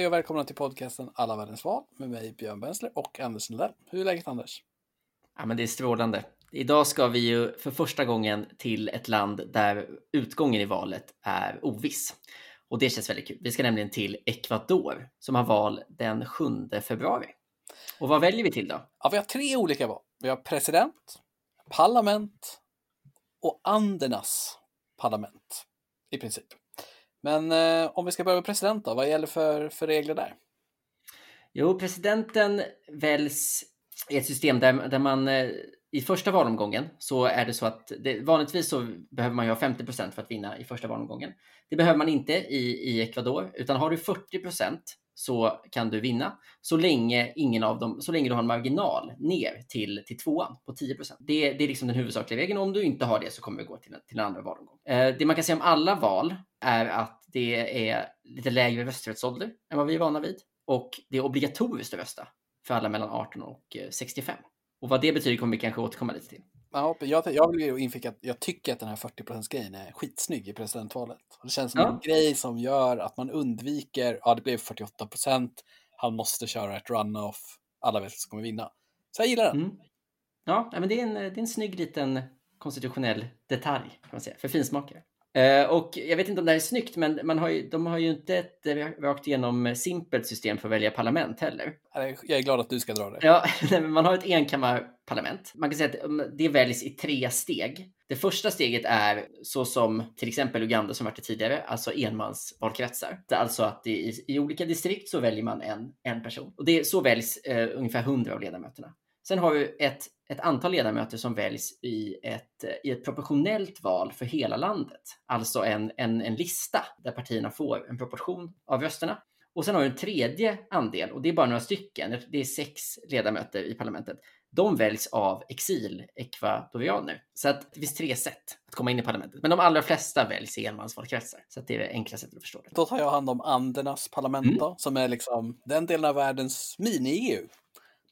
Hej och välkomna till podcasten Alla världens val med mig Björn Bensler och Anders Nordell. Hur är läget Anders? Ja, men det är strålande. Idag ska vi ju för första gången till ett land där utgången i valet är oviss. Och det känns väldigt kul. Vi ska nämligen till Ecuador som har val den 7 februari. Och vad väljer vi till då? Ja, vi har tre olika val. Vi har president, parlament och Andernas parlament i princip. Men eh, om vi ska börja med president då, vad gäller för, för regler där? Jo, presidenten väljs i ett system där, där man eh, i första valomgången så är det så att det, vanligtvis så behöver man ju ha 50 för att vinna i första valomgången. Det behöver man inte i, i Ecuador, utan har du 40 så kan du vinna så länge ingen av dem, så länge du har en marginal ner till, till tvåan på 10 det, det är liksom den huvudsakliga vägen. Om du inte har det så kommer vi gå till, till en andra valomgång. Eh, det man kan säga om alla val är att det är lite lägre rösträttsålder än vad vi är vana vid och det är obligatoriskt att rösta för alla mellan 18 och eh, 65. Och vad det betyder kommer vi kanske återkomma lite till. Ja, jag, jag vill ju infika att jag tycker att den här 40% grejen är skitsnygg i presidentvalet. Och det känns som ja. en grej som gör att man undviker, ja det blev 48 procent, han måste köra ett runoff, alla vet som kommer vinna. Så jag gillar den. Mm. Ja, men det är, en, det är en snygg liten konstitutionell detalj kan man säga, för finsmakare. Uh, och jag vet inte om det här är snyggt, men man har ju, de har ju inte ett rakt igenom simpelt system för att välja parlament heller. Jag är glad att du ska dra det. Ja, man har ett enkammarparlament. Man kan säga att um, det väljs i tre steg. Det första steget är så som till exempel Uganda som varit det tidigare, alltså enmansvalkretsar. Alltså att i, i olika distrikt så väljer man en, en person. Och det, så väljs eh, ungefär 100 av ledamöterna. Sen har vi ett, ett antal ledamöter som väljs i ett, i ett proportionellt val för hela landet. Alltså en, en, en lista där partierna får en proportion av rösterna. Och sen har vi en tredje andel, och det är bara några stycken, det är sex ledamöter i parlamentet. De väljs av exil-ekvadorianer. Så att det finns tre sätt att komma in i parlamentet. Men de allra flesta väljs i enmansvalkretsar. Så det är det enkla sättet att förstå det. Då tar jag hand om Andernas parlament mm. som är liksom den delen av världens mini-EU.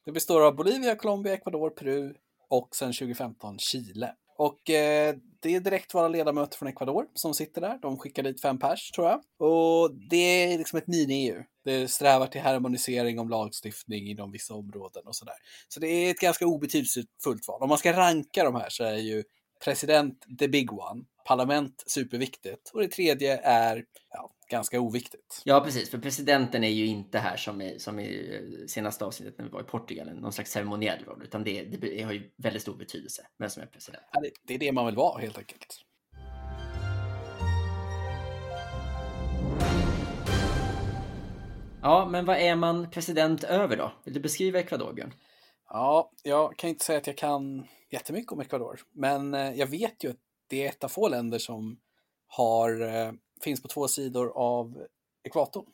Det består av Bolivia, Colombia, Ecuador, Peru och sen 2015 Chile. Och eh, det är direkt våra ledamöter från Ecuador som sitter där. De skickar dit fem pers tror jag. Och det är liksom ett mini-EU. Det strävar till harmonisering om lagstiftning inom vissa områden och sådär. Så det är ett ganska obetydelsefullt val. Om man ska ranka de här så är ju president the big one, parlament superviktigt och det tredje är ja, ganska oviktigt. Ja, precis, för presidenten är ju inte här som i, som i senaste avsnittet när vi var i Portugal, någon slags ceremoniell roll, utan det, det har ju väldigt stor betydelse vem som är president. Ja, det, det är det man vill vara helt enkelt. Ja, men vad är man president över då? Vill du beskriva Ecuador, Björn? Ja, jag kan inte säga att jag kan jättemycket om Ecuador, men eh, jag vet ju att det är ett av få länder som har, eh, finns på två sidor av ekvatorn.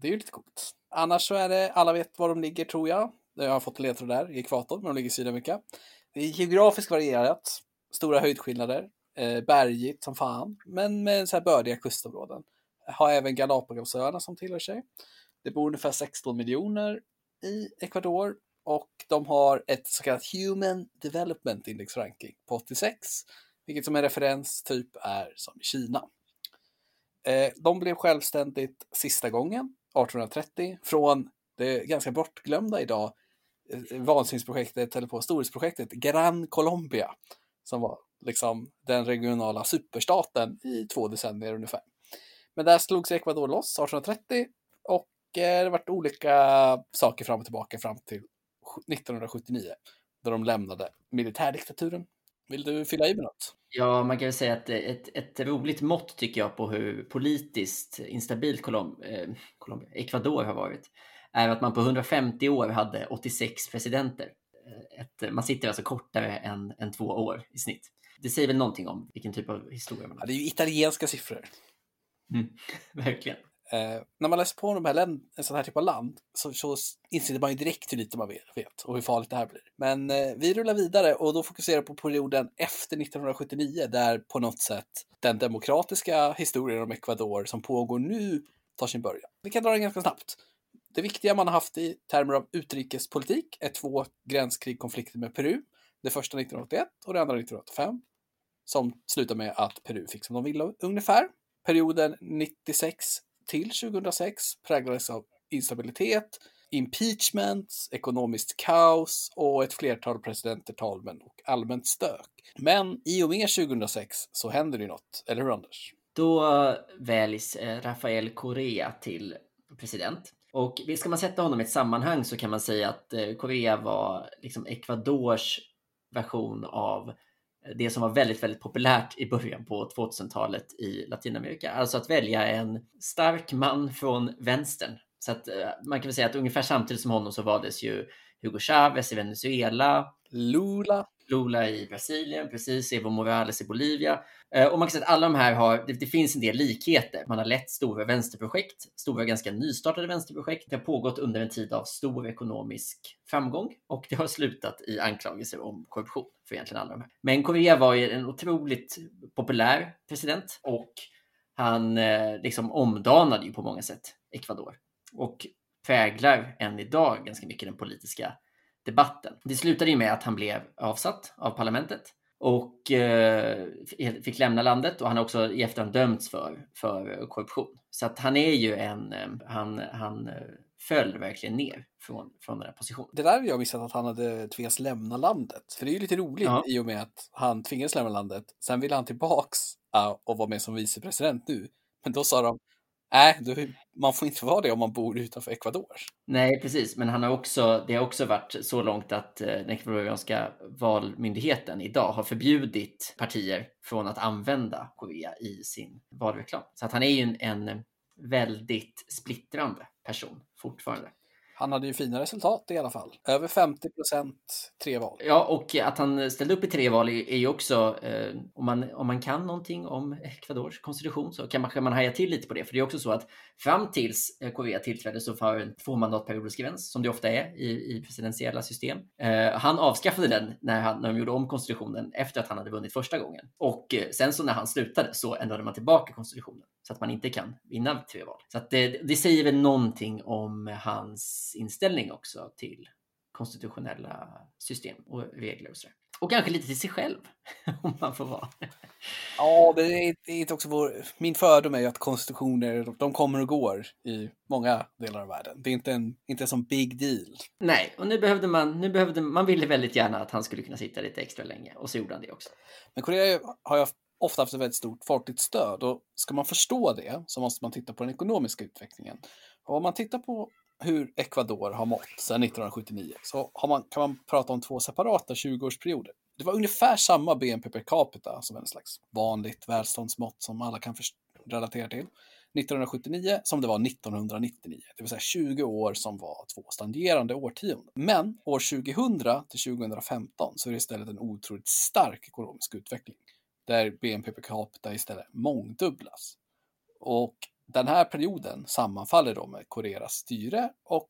Det är ju lite coolt. Annars så är det, alla vet var de ligger tror jag. Jag har fått en ledtråd där, i ekvatorn, men de ligger i Sydamerika. Det är geografiskt varierat, stora höjdskillnader, eh, bergigt som fan, men med så här bördiga kustområden. Har även Galapagosöarna som tillhör sig. Det bor ungefär 16 miljoner i Ecuador och de har ett så kallat Human Development Index Ranking på 86 vilket som en referens typ är som i Kina. Eh, de blev självständigt sista gången, 1830, från det ganska bortglömda idag eh, vansinnsprojektet, vansinnesprojektet, eller på storhetsprojektet Gran Colombia, som var liksom den regionala superstaten i två decennier ungefär. Men där slogs Ecuador loss 1830 och eh, det varit olika saker fram och tillbaka fram till 1979 då de lämnade militärdiktaturen. Vill du fylla i med något? Ja, man kan väl säga att ett, ett roligt mått tycker jag på hur politiskt instabilt Colom eh, Colombia, Ecuador har varit är att man på 150 år hade 86 presidenter. Eh, ett, man sitter alltså kortare än, än två år i snitt. Det säger väl någonting om vilken typ av historia man har. Ja, det är ju italienska siffror. Mm, verkligen. Eh, när man läser på om de här länd, en sån här typ av land så, så inser man ju direkt hur lite man vet och hur farligt det här blir. Men eh, vi rullar vidare och då fokuserar på perioden efter 1979 där på något sätt den demokratiska historien om Ecuador som pågår nu tar sin början. Vi kan dra den ganska snabbt. Det viktiga man har haft i termer av utrikespolitik är två gränskrig-konflikter med Peru. Det första 1981 och det andra 1985 som slutar med att Peru fick som de ville ungefär. Perioden 96 till 2006 präglades av instabilitet, impeachments, ekonomiskt kaos och ett flertal presidenter, talmän och allmänt stök. Men i och med 2006 så händer det något, eller hur Anders? Då väljs eh, Rafael Correa till president. Och ska man sätta honom i ett sammanhang så kan man säga att Korea Correa var liksom Ecuadors version av det som var väldigt, väldigt populärt i början på 2000-talet i Latinamerika. Alltså att välja en stark man från vänstern. Så att eh, man kan väl säga att ungefär samtidigt som honom så valdes ju Hugo Chavez i Venezuela. Lula. Lula i Brasilien, precis, Evo Morales i Bolivia. Eh, och man kan säga att alla de här har, det, det, finns en del likheter. Man har lett stora vänsterprojekt, stora ganska nystartade vänsterprojekt. Det har pågått under en tid av stor ekonomisk framgång och det har slutat i anklagelser om korruption för egentligen alla de här. Men Correa var ju en otroligt populär president och han eh, liksom omdanade ju på många sätt Ecuador och präglar än idag ganska mycket den politiska debatten. Det slutade ju med att han blev avsatt av parlamentet och eh, fick lämna landet och han har också i efterhand dömts för, för korruption. Så att han är ju en, eh, han, han eh, föll verkligen ner från, från den här positionen. Det där har jag missat att han hade tvingats lämna landet. För det är ju lite roligt ja. i och med att han tvingades lämna landet. Sen ville han tillbaks och vara med som vicepresident nu. Men då sa de, Nej, du, man får inte vara det om man bor utanför Ecuador. Nej, precis, men han har också, det har också varit så långt att eh, den ecuadorianska valmyndigheten idag har förbjudit partier från att använda Korea i sin valreklam. Så att han är ju en, en väldigt splittrande person fortfarande. Han hade ju fina resultat i alla fall. Över 50 procent tre val. Ja, och att han ställde upp i tre val är ju också, eh, om, man, om man kan någonting om Ecuadors konstitution så kan man, kan man haja till lite på det. För det är också så att fram tills Correa Korea tillträdde så var en två mandatperioders gräns, som det ofta är i, i presidentiella system. Eh, han avskaffade den när, han, när de gjorde om konstitutionen efter att han hade vunnit första gången. Och eh, sen så när han slutade så ändrade man tillbaka konstitutionen så att man inte kan vinna tre val. Så det, det säger väl någonting om hans inställning också till konstitutionella system och regler och så. Och kanske lite till sig själv, om man får vara. Ja, det är, det är också vår... Min fördom är ju att konstitutioner, de kommer och går i många delar av världen. Det är inte en, inte en sån big deal. Nej, och nu behövde man, nu behövde, man ville väldigt gärna att han skulle kunna sitta lite extra länge och så gjorde han det också. Men Korea har ju ofta haft ett väldigt stort folkligt stöd och ska man förstå det så måste man titta på den ekonomiska utvecklingen. Och om man tittar på hur Ecuador har mått sedan 1979 så man, kan man prata om två separata 20-årsperioder. Det var ungefär samma BNP per capita som en slags vanligt välståndsmått som alla kan relatera till. 1979 som det var 1999, det vill säga 20 år som var två stagnerande årtionden. Men år 2000 till 2015 så är det istället en otroligt stark ekonomisk utveckling där BNP per capita istället mångdubblas. Och den här perioden sammanfaller då med Koreas styre och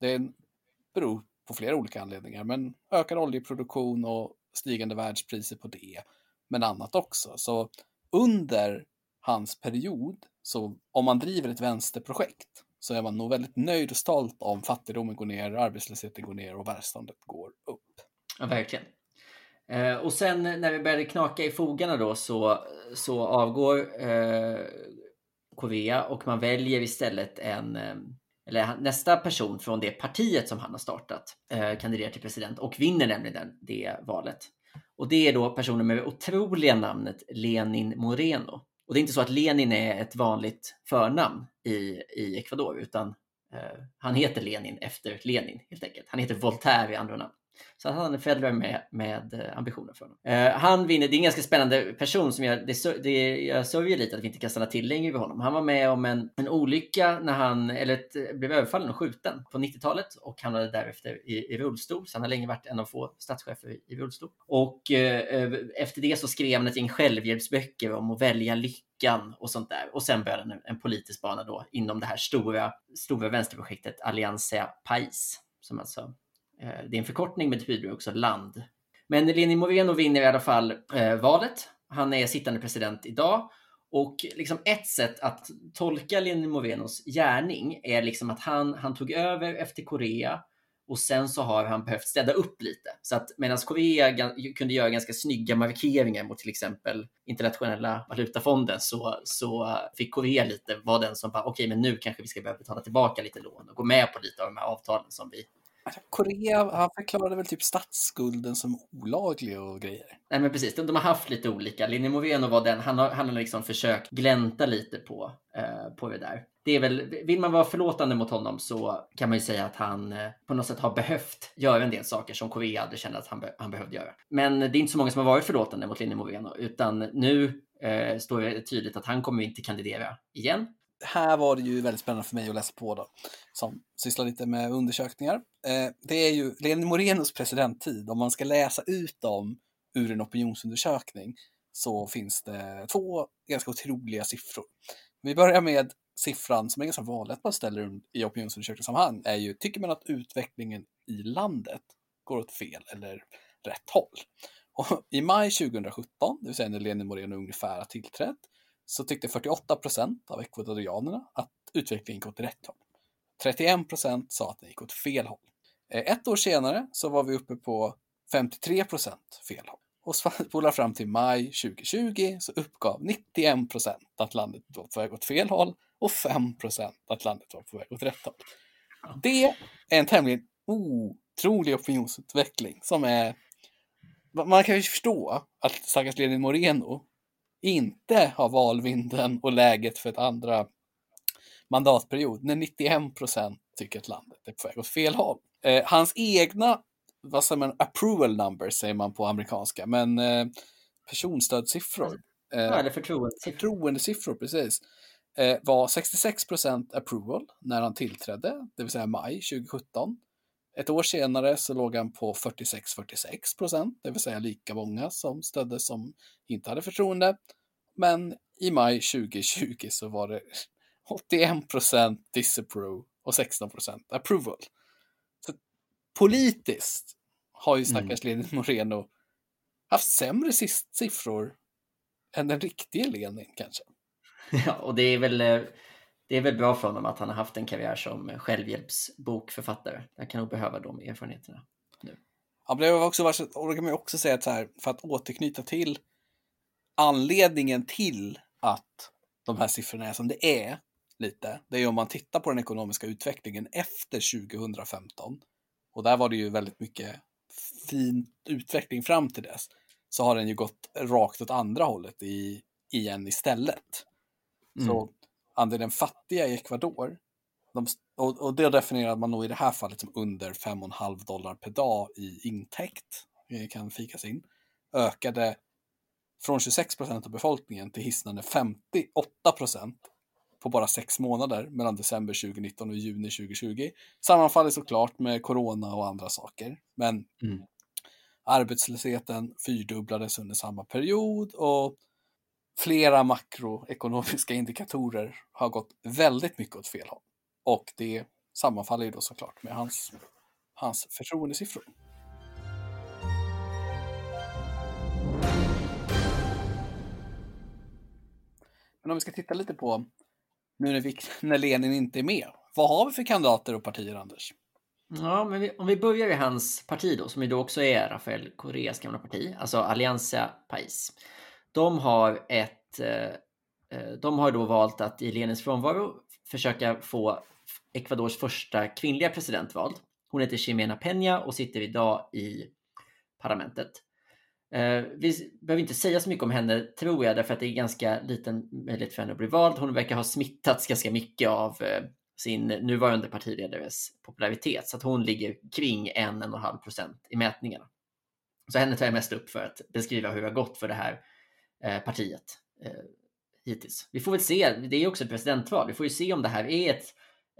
det beror på flera olika anledningar, men ökad oljeproduktion och stigande världspriser på det, men annat också. Så under hans period, så om man driver ett vänsterprojekt, så är man nog väldigt nöjd och stolt om fattigdomen går ner, arbetslösheten går ner och välståndet går upp. Ja, verkligen. Eh, och sen när vi började knaka i fogarna då så, så avgår eh, Korea och man väljer istället en eh, eller nästa person från det partiet som han har startat eh, kandiderar till president och vinner nämligen den, det valet. Och det är då personen med det otroliga namnet Lenin Moreno. Och det är inte så att Lenin är ett vanligt förnamn i, i Ecuador, utan eh, han heter Lenin efter Lenin helt enkelt. Han heter Voltaire i andra namn. Så han är Federer med, med eh, ambitioner för honom. Eh, han vinner, det är en ganska spännande person som jag, det, det, jag sörjer lite att vi inte kan stanna till längre vid honom. Han var med om en, en olycka när han, eller ett, blev överfallen och skjuten på 90-talet och hamnade därefter i, i rullstol. Så han har länge varit en av få statschefer i, i rullstol. Och eh, eh efter det så skrev han ett gäng självhjälpsböcker om att välja lyckan och sånt där. Och sen började en, en politisk bana då inom det här stora, stora vänsterprojektet Allianza Pais som alltså Eh, det är en förkortning men det betyder också land. Men Lenin Moreno vinner i alla fall eh, valet. Han är sittande president idag och liksom ett sätt att tolka Lenin Morenos gärning är liksom att han, han tog över efter Korea och sen så har han behövt städa upp lite. Så att medan Korea kunde göra ganska snygga markeringar mot till exempel internationella valutafonden så, så fick Korea lite vara den som bara okej, okay, men nu kanske vi ska börja betala tillbaka lite lån och gå med på lite av de här avtalen som vi Korea, han förklarade väl typ statsskulden som olaglig och grejer. Nej men precis, de, de har haft lite olika. Linne Moreno var den, han har, han har liksom försökt glänta lite på, eh, på det där. Det är väl, vill man vara förlåtande mot honom så kan man ju säga att han eh, på något sätt har behövt göra en del saker som Korea hade känt att han, be, han behövde göra. Men det är inte så många som har varit förlåtande mot Linne Moreno, utan nu eh, står det tydligt att han kommer inte kandidera igen här var det ju väldigt spännande för mig att läsa på då, som sysslar lite med undersökningar. Eh, det är ju Lenin Morenos presidenttid, om man ska läsa ut dem ur en opinionsundersökning så finns det två ganska otroliga siffror. Vi börjar med siffran som är ganska vanlig att man ställer i opinionsundersökningssammanhang är ju, tycker man att utvecklingen i landet går åt fel eller rätt håll? Och I maj 2017, det vill säga när Lenin Moreno ungefär har tillträtt, så tyckte 48 procent av ekvadorianerna att utvecklingen gick åt rätt håll. 31 procent sa att den gick åt fel håll. Eh, ett år senare så var vi uppe på 53 procent fel håll. Och spolar fram till maj 2020 så uppgav 91 procent att landet var på väg åt fel håll och 5 procent att landet var på väg åt rätt håll. Det är en tämligen otrolig opinionsutveckling som är... Man kan ju förstå att stackars Lenin Moreno inte har valvinden och läget för ett andra mandatperiod när 91 procent tycker att landet är på väg åt fel håll. Eh, hans egna, vad säger man, approval numbers säger man på amerikanska, men eh, personstödssiffror. Eh, ja, eller förtroendesiffror. Förtroendesiffror, precis. Eh, var 66 procent approval när han tillträdde, det vill säga maj 2017. Ett år senare så låg han på 46-46 procent, det vill säga lika många som stödde som inte hade förtroende. Men i maj 2020 så var det 81 procent disapprove och 16 procent approval. Så politiskt har ju stackars mm. Lenin Moreno haft sämre siffror än den riktiga Lenin kanske. Ja, och det är väl eh, det är väl bra för honom att han har haft en karriär som självhjälpsbokförfattare. Jag kan nog behöva de erfarenheterna nu. Ja, det har också varit, och då kan man också säga att så här, för att återknyta till anledningen till att de här siffrorna är som det är lite, det är om man tittar på den ekonomiska utvecklingen efter 2015. Och där var det ju väldigt mycket fin utveckling fram till dess. Så har den ju gått rakt åt andra hållet i, igen istället. Mm. Så andelen fattiga i Ecuador, de, och, och det definierar man nog i det här fallet som under 5,5 dollar per dag i intäkt, kan fikas in, ökade från 26 procent av befolkningen till hisnande 58 procent på bara sex månader mellan december 2019 och juni 2020. Sammanfaller såklart med corona och andra saker, men mm. arbetslösheten fyrdubblades under samma period och flera makroekonomiska indikatorer har gått väldigt mycket åt fel håll. Och det sammanfaller ju då såklart med hans, hans förtroendesiffror. Men om vi ska titta lite på nu när, vi, när Lenin inte är med. Vad har vi för kandidater och partier, Anders? Ja, men vi, om vi börjar i hans parti då, som ju då också är Rafael Correas gamla parti, alltså Alianza Pais. De har ett... Eh, eh, de har då valt att i Lenins frånvaro försöka få Ecuadors första kvinnliga president vald. Hon heter Ximena Peña och sitter idag i parlamentet. Eh, vi behöver inte säga så mycket om henne, tror jag, därför att det är ganska liten möjlighet för henne att bli vald. Hon verkar ha smittats ganska mycket av sin nuvarande partiledares popularitet, så att hon ligger kring 1-1,5 procent i mätningarna. Så henne tar jag mest upp för att beskriva hur det har gått för det här eh, Eh, partiet eh, hittills. Vi får väl se, det är också ett presidentval, vi får ju se om det här är ett,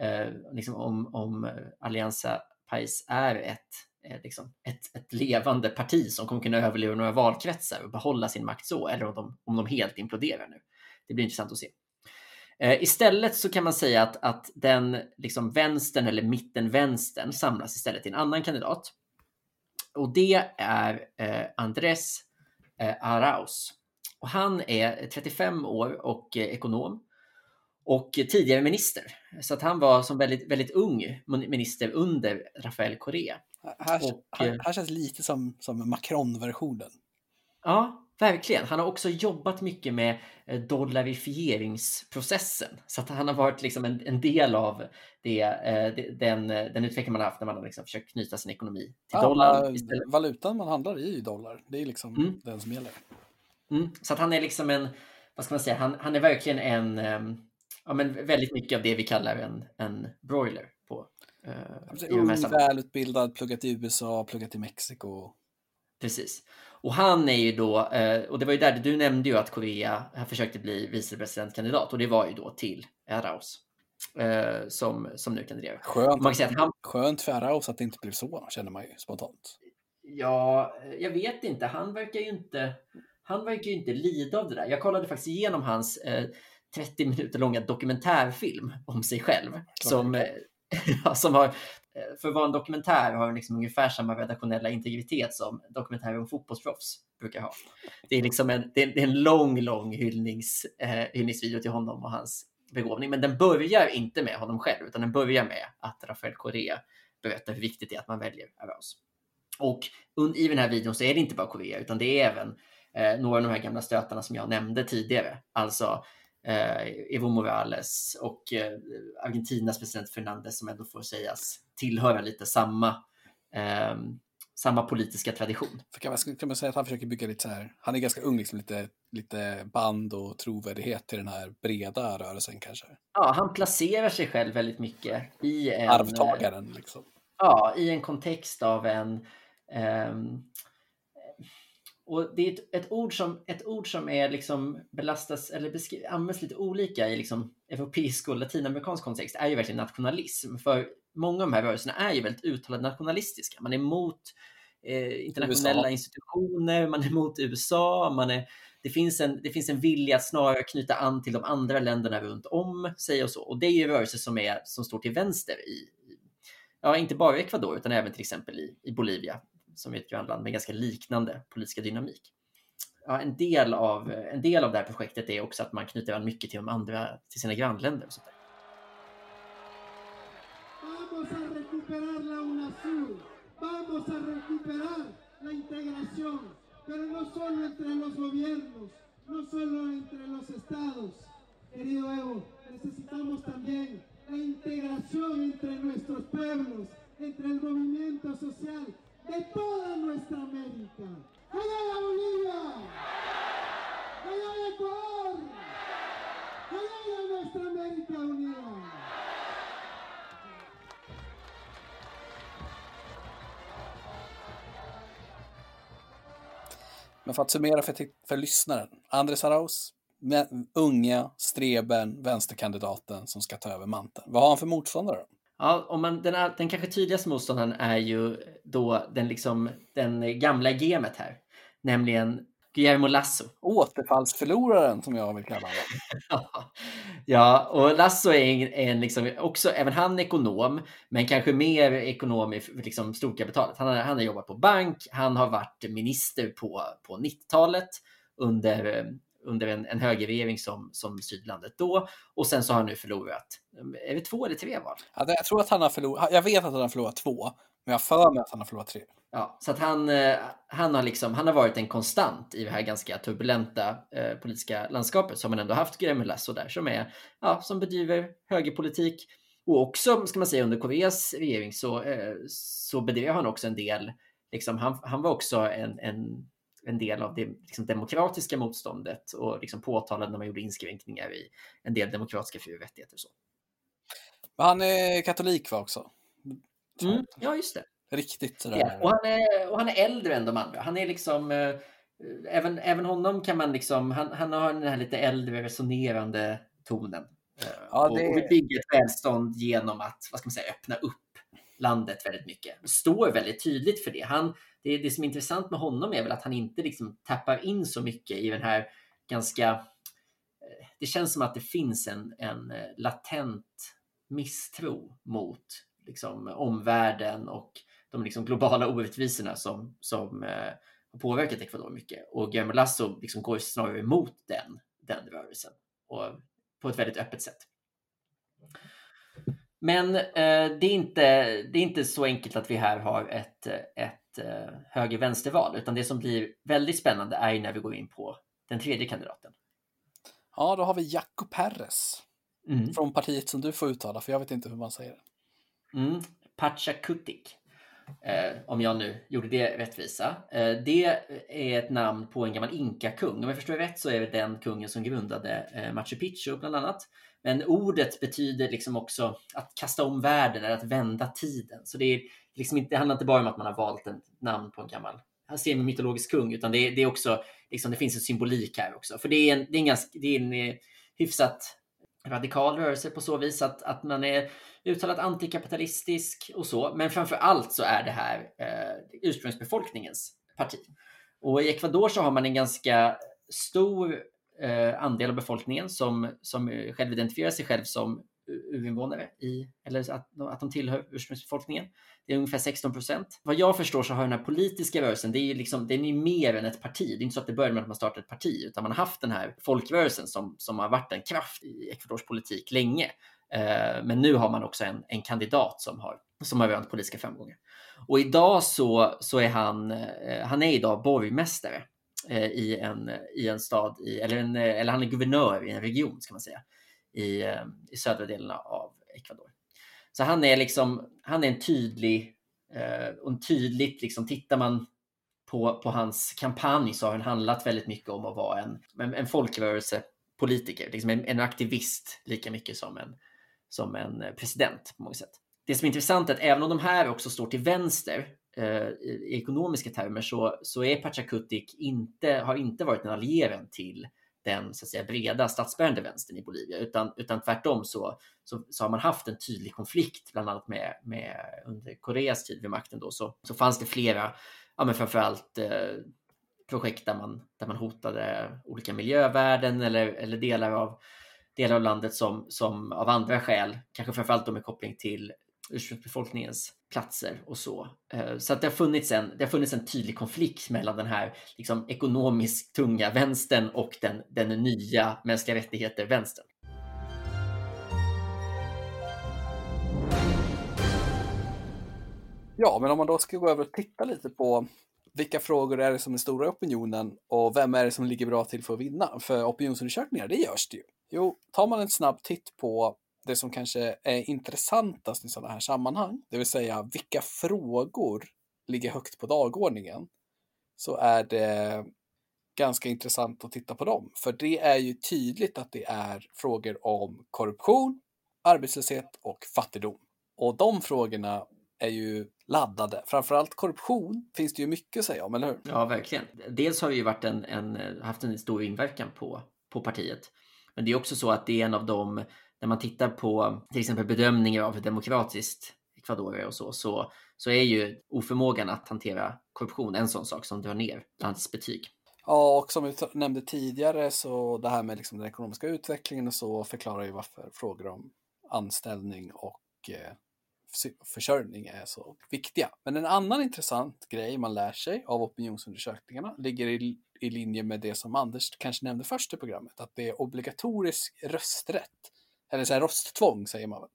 eh, liksom om, om Allianza Pais är ett Eh, liksom ett, ett levande parti som kommer kunna överleva några valkretsar och behålla sin makt så, eller om de, om de helt imploderar nu. Det blir intressant att se. Istället så kan man säga att, att den liksom vänstern eller mittenvänstern samlas istället till en annan kandidat. Och det är eh, Andrés eh, Arauz. Och han är 35 år och eh, ekonom. och tidigare minister. Så att han var som väldigt, väldigt ung minister under Rafael Correa. Här, och, här, här känns lite som, som Macron-versionen. Ja, verkligen. Han har också jobbat mycket med eh, dollarifieringsprocessen. Så att han har varit liksom en, en del av det, eh, den, den utveckling man har haft när man har liksom försökt knyta sin ekonomi till ja, dollarn. Valutan man handlar i är ju dollar. Det är liksom mm. den som gäller. Mm. Så att han är liksom en, vad ska man säga, han, han är verkligen en, ehm, ja men väldigt mycket av det vi kallar en, en broiler på. Uh, ung, välutbildad, pluggat i USA, pluggat i Mexiko. Precis. Och han är ju då, eh, och det var ju där du nämnde ju att Korea försökte bli vicepresidentkandidat och det var ju då till Arauz eh, som, som nu kandiderar. Skönt, man kan säga att han... Skönt för Arauz att det inte blev så, känner man ju spontant. Ja, jag vet inte. Han verkar ju inte, han verkar ju inte lida av det där. Jag kollade faktiskt igenom hans eh, 30 minuter långa dokumentärfilm om sig själv. Som, eh, som har Eh, för att vara en dokumentär har den liksom ungefär samma redaktionella integritet som dokumentärer om fotbollsproffs brukar ha. Det är liksom en, det är en lång, lång hyllnings, eh, hyllningsvideo till honom och hans begåvning. Men den börjar inte med honom själv, utan den börjar med att Rafael Correa berättar hur viktigt det är att man väljer Arauz. Och i den här videon så är det inte bara Korea, utan det är även eh, några av de här gamla stötarna som jag nämnde tidigare. Alltså eh, Evo Morales och eh, Argentinas president Fernandez som ändå får sägas tillhöra lite samma eh, samma politiska tradition. För kan, man, kan man säga att han försöker bygga lite så här, han är ganska ung, liksom lite, lite band och trovärdighet till den här breda rörelsen kanske? Ja, han placerar sig själv väldigt mycket i en... Arvtagaren liksom. Ja, i en kontext av en um, och det är ett, ett, ord som, ett ord som är liksom belastas eller beskri, används lite olika i liksom europeisk och latinamerikansk kontext är ju verkligen nationalism. För många av de här rörelserna är ju väldigt uttalat nationalistiska. Man är emot eh, internationella USA. institutioner, man är emot USA, man är, det, finns en, det finns en vilja att snarare knyta an till de andra länderna runt om sig och så. Och det är ju rörelser som, är, som står till vänster i, ja, inte bara i Ecuador utan även till exempel i, i Bolivia som är ett grannland med ganska liknande politiska dynamik. Ja, en, del av, en del av det här projektet är också att man knyter an mycket till de andra, till sina grannländer. Och sånt där. Vamos a recuperar la integración. Pero no solo entre los gobiernos, no solo entre los estados. Querido Evo, necesitamos también la integración entre nuestros pueblos, entre el movimiento social, de toda nuestra América. ¡Allá Bolivia! ¡Allá Ecuador! ¡Allá nuestra América Unida! Men för att summera för, för lyssnaren. Andres Arauz, unga streben, vänsterkandidaten som ska ta över manteln. Vad har han för motståndare? Då? Ja, om man, den, är, den kanske tydligaste motståndaren är ju då den, liksom, den gamla gemet här, nämligen Guillermo Lasso. Återfallsförloraren som jag vill kalla honom. ja, och Lasso är en, en liksom, också, även han ekonom, men kanske mer ekonom i liksom, storkapitalet. Han har, han har jobbat på bank, han har varit minister på, på 90-talet under under en, en högerregering som, som styrde då. Och sen så har han nu förlorat, är det två eller tre val? Ja, jag tror att han har förlorat, jag vet att han har förlorat två, men jag för mig att han har förlorat tre. Ja, så att han, eh, han, har liksom, han har varit en konstant i det här ganska turbulenta eh, politiska landskapet. Har man ändå haft Guillermo Lasso där som, är, ja, som bedriver högerpolitik. Och också, ska man säga, under Koreas regering så, eh, så bedrev han också en del, liksom, han, han var också en, en en del av det liksom, demokratiska motståndet och liksom påtalade när man gjorde inskränkningar i en del demokratiska fri och rättigheter. Så. Han är katolik va också? Mm, ja, just det. Riktigt sådär. Ja, och, han är, och han är äldre än de andra. Han är liksom, eh, även, även honom kan man liksom, han, han har den här lite äldre resonerande tonen. Eh, ja, det... och, och bygger ett välstånd genom att, vad ska man säga, öppna upp landet väldigt mycket. Står väldigt tydligt för det. Han, det, det som är intressant med honom är väl att han inte liksom tappar in så mycket i den här ganska... Eh, det känns som att det finns en, en eh, latent misstro mot liksom, omvärlden och de liksom, globala orättvisorna som, som eh, har påverkat Ecuador mycket. Och Guillermo Lasso liksom går snarare emot den, den rörelsen och på ett väldigt öppet sätt. Men eh, det, är inte, det är inte så enkelt att vi här har ett, ett eh, höger-vänster-val, utan det som blir väldigt spännande är när vi går in på den tredje kandidaten. Ja, då har vi Jaco Perez. Mm. Från partiet som du får uttala, för jag vet inte hur man säger det. Mm. Pachakutik. Eh, om jag nu gjorde det rättvisa. Eh, det är ett namn på en gammal inkakung. Om jag förstår rätt så är det den kungen som grundade eh, Machu Picchu bland annat. Men ordet betyder liksom också att kasta om världen eller att vända tiden. Så det, är liksom inte, det handlar inte bara om att man har valt ett namn på en gammal semi-mytologisk kung, utan det, det är också, liksom, det finns en symbolik här också. För det är en, det är en, ganska, det är en eh, hyfsat radikal rörelse på så vis att, att man är uttalat antikapitalistisk och så. Men framför allt så är det här eh, ursprungsbefolkningens parti. Och i Ecuador så har man en ganska stor Eh, andel av befolkningen som, som eh, självidentifierar sig själv som urinvånare i, eller att, att de tillhör ursprungsbefolkningen. Det är ungefär 16 procent. Vad jag förstår så har den här politiska rörelsen, det är liksom, den är mer än ett parti. Det är inte så att det börjar med att man startar ett parti, utan man har haft den här folkrörelsen som, som har varit en kraft i Ecuadors politik länge. Eh, men nu har man också en, en kandidat som har, som har rönt politiska framgångar. Och idag så, så är han, eh, han är idag borgmästare Eh, i en, i en stad, i, eller, en, eh, eller han är guvernör i en region ska man säga, i, eh, i södra delen av Ecuador. Så han är liksom, han är en tydlig, och en tydligt liksom tittar man på, på hans kampanj så har den handlat väldigt mycket om att vara en, en, en folkrörelsepolitiker, liksom en, en aktivist lika mycket som en, som en president på många sätt. Det som är intressant är att även om de här också står till vänster Eh, i ekonomiska termer så, så är Pachakutik inte, har inte varit en allierad till den så att säga, breda statsbärande vänstern i Bolivia, utan, utan tvärtom så, så, så, har man haft en tydlig konflikt, bland annat med, med under Koreas tid vid makten då, så, så fanns det flera, ja men framförallt eh, projekt där man, där man hotade olika miljövärden eller, eller delar av delar av landet som, som av andra skäl, kanske framförallt då med koppling till ursprungsbefolkningens platser och så. Eh, så att det har funnits en, det har funnits en tydlig konflikt mellan den här liksom, ekonomiskt tunga vänstern och den, den nya mänskliga rättigheter-vänstern. Ja, men om man då ska gå över och titta lite på vilka frågor är det som är stora i opinionen och vem är det som ligger bra till för att vinna? För opinionsundersökningar, det görs det ju. Jo, tar man en snabb titt på det som kanske är intressantast i sådana här sammanhang, det vill säga vilka frågor ligger högt på dagordningen, så är det ganska intressant att titta på dem. För det är ju tydligt att det är frågor om korruption, arbetslöshet och fattigdom. Och de frågorna är ju laddade. Framförallt korruption finns det ju mycket att säga om, eller hur? Ja, verkligen. Dels har det ju varit en, en, haft en stor inverkan på, på partiet. Men det är också så att det är en av de, när man tittar på till exempel bedömningar av hur demokratiskt Ecuador är och så, så, så är ju oförmågan att hantera korruption en sån sak som drar ner landets betyg. Ja, och som vi nämnde tidigare så det här med liksom den ekonomiska utvecklingen och så förklarar ju varför frågor om anställning och eh, försörjning är så viktiga. Men en annan intressant grej man lär sig av opinionsundersökningarna ligger i, i linje med det som Anders kanske nämnde först i programmet, att det är obligatorisk rösträtt. Eller så här rösttvång säger man väl.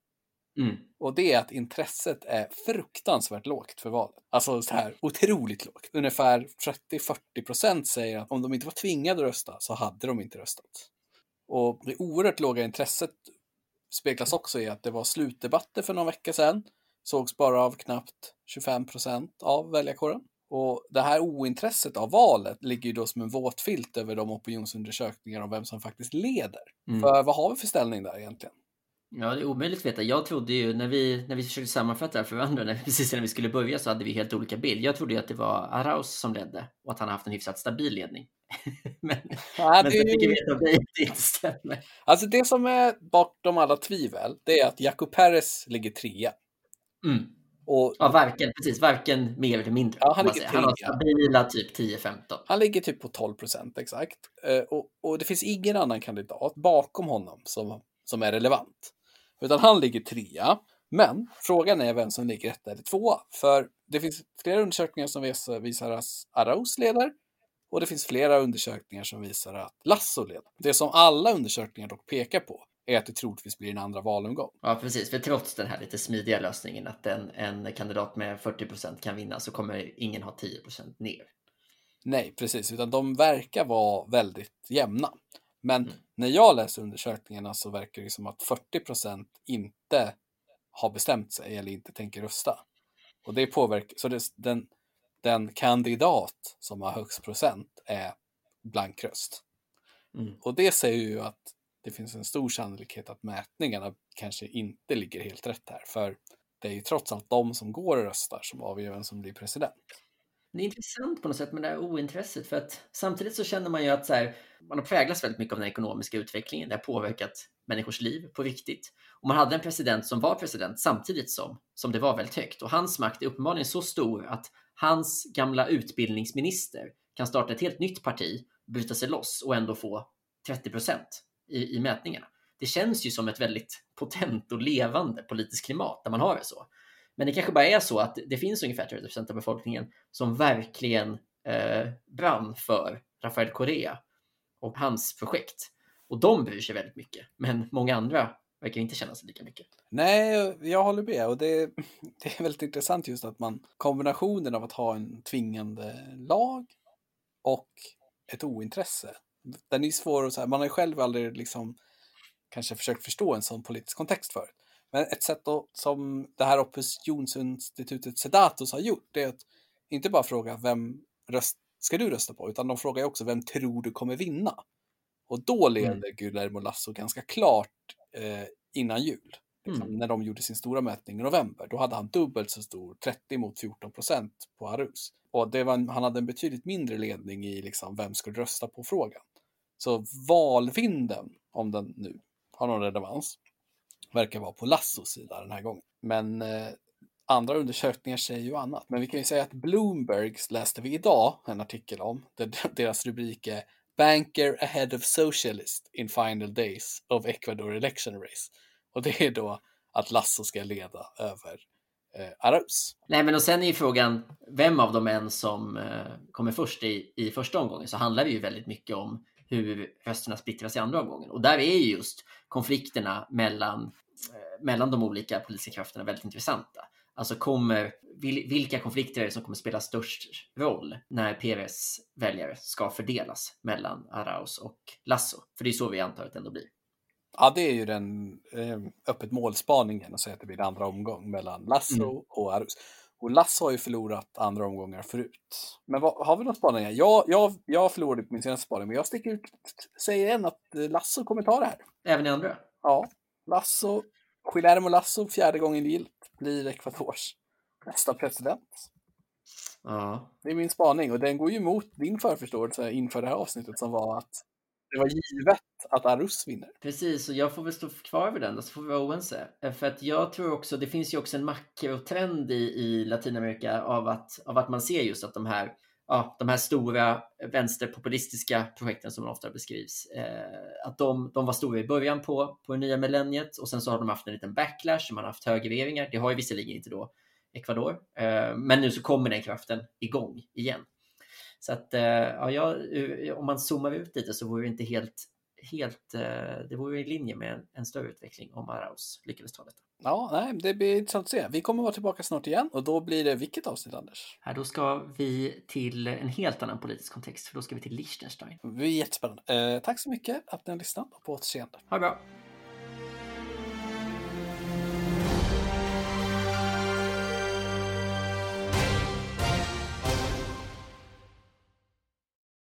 Mm. Och det är att intresset är fruktansvärt lågt för valet. Alltså så här otroligt lågt. Ungefär 30-40 procent säger att om de inte var tvingade att rösta så hade de inte röstat. Och det oerhört låga intresset speglas också i att det var slutdebatter för någon vecka sedan. Sågs bara av knappt 25 procent av väljarkåren. Och det här ointresset av valet ligger ju då som en våt filt över de opinionsundersökningar om vem som faktiskt leder. Mm. För vad har vi för ställning där egentligen? Ja, det är omöjligt att veta. Jag trodde ju när vi, när vi försökte sammanfatta det här för varandra, när, precis när vi skulle börja så hade vi helt olika bild. Jag trodde ju att det var Arauz som ledde och att han har haft en hyfsat stabil ledning. men ja, men det... så fick vi veta av dig att det inte stämmer. Alltså det som är bortom alla tvivel, det är att Jaco Perez ligger trea. Mm. Och, ja, varken, precis, varken mer eller mindre. Ja, han, ligger han har stabila typ 10-15. Han ligger typ på 12 procent exakt. Uh, och, och, det finns ingen annan kandidat bakom honom som, som är relevant. Utan han ligger trea. Men frågan är vem som ligger etta eller tvåa. För det finns flera undersökningar som visar, visar att Arauz leder. Och det finns flera undersökningar som visar att Lasso leder. Det som alla undersökningar dock pekar på är att det troligtvis blir en andra valomgång. Ja, precis. För trots den här lite smidiga lösningen att en, en kandidat med 40 procent kan vinna så kommer ingen ha 10 procent ner. Nej, precis, utan de verkar vara väldigt jämna. Men Mm. när jag läser undersökningarna så verkar det som att 40 procent inte har bestämt sig eller inte tänker rösta. Och det påverkar, så det, den, den kandidat som har högst procent är blank röst. Mm. Och det säger ju att det finns en stor sannolikhet att mätningarna kanske inte ligger helt rätt här. För det är ju trots allt de som går och röstar som avgör vem som blir president. Det är intressant på något sätt med det här ointresset för att samtidigt så känner man ju att så här, man har präglats väldigt mycket av den ekonomiska utvecklingen. Det har påverkat människors liv på riktigt. Och man hade en president som var president samtidigt som, som det var väldigt högt. Och hans makt är uppenbarligen så stor att hans gamla utbildningsminister kan starta ett helt nytt parti, bryta sig loss och ändå få 30 procent i, i mätningarna. Det känns ju som ett väldigt potent och levande politiskt klimat där man har det så. Men det kanske bara är så att det finns ungefär 30 procent av befolkningen som verkligen eh, brann för Rafael Correa och hans projekt. Och de bryr sig väldigt mycket, men många andra verkar inte känna sig lika mycket. Nej, jag håller med. Och det, det är väldigt intressant just att man kombinationen av att ha en tvingande lag och ett ointresse. Den är svår att, så här, man har ju själv aldrig liksom kanske försökt förstå en sån politisk kontext förut. Men ett sätt då, som det här opinionsinstitutet Sedatus har gjort, är att inte bara fråga vem röst, ska du rösta på, utan de frågar också vem tror du kommer vinna? Och då leder Mm. Guillermo Lasso ganska klart eh, innan jul. Liksom, Mm. När de gjorde sin stora mätning i november, då hade han dubbelt så stor, 30 mot 14 procent på Arus. Och det var han hade en betydligt mindre ledning i liksom, vem skulle rösta på frågan. Så valvinden, om den nu har någon relevans, verkar vara på Lassos sida den här gången. Men eh, andra undersökningar säger ju annat. Men vi kan ju säga att Bloombergs läste vi idag en artikel om. Där deras rubrik är Banker ahead of socialist in final days of Ecuador election race. Och det är då att Lasso ska leda över eh, Arauz. Nej, men och sen är ju frågan vem av dem än som eh, kommer först i, i första omgången så handlar det ju väldigt mycket om hur rösterna splittras i andra omgången. Och där är ju just konflikterna mellan, eh, mellan de olika politiska krafterna väldigt intressanta. Alltså kommer, vil, vilka konflikter är det som kommer spela störst roll när PRS väljare ska fördelas mellan Arauz och Lasso? För det är så vi antar att det ändå blir. Ja, det är ju den eh, öppet målspaningen att säga att det blir andra omgång mellan Lasso Mm. och Arus. Och Lasso har ju förlorat andra omgångar förut. Men vad, har vi några spaningar? Jag, jag, jag förlorade på min senaste spaning, men jag sticker ut, säger än att eh, Lasso kommer ta det här. Även i andra? Ja, Lasso, Guillermo Lasso, fjärde gången gillt, blir Ecuadors nästa president. Ja, Det är min spaning och den går ju emot din förförståelse inför det här avsnittet som var att det var givet att Arus vinner. Precis, och jag får väl stå kvar vid den, så får vi vara oense. Eh, för att jag tror också, det finns ju också en makrotrend i, i Latinamerika av att, av att man ser just att de här, ja, de här stora vänsterpopulistiska projekten som ofta beskrivs, eh, att de, de var stora i början på, på det nya millenniet och sen så har de haft en liten backlash, man har haft högerregeringar. Det har ju visserligen inte då Ecuador, eh, men nu så kommer den kraften igång igen. Så att, eh, ja, jag, om man zoomar ut lite så vore det inte helt helt, eh, det vore i linje med en, en större utveckling om Arauz lyckades ta detta. Ja, nej, det blir intressant att se. Vi kommer vara tillbaka snart igen och då blir det vilket avsnitt, Anders? Här då ska vi till en helt annan politisk kontext, för då ska vi till Liechtenstein. Det blir jättespännande. Eh, tack så mycket att ni har lyssnat och på återseende. Ha det bra!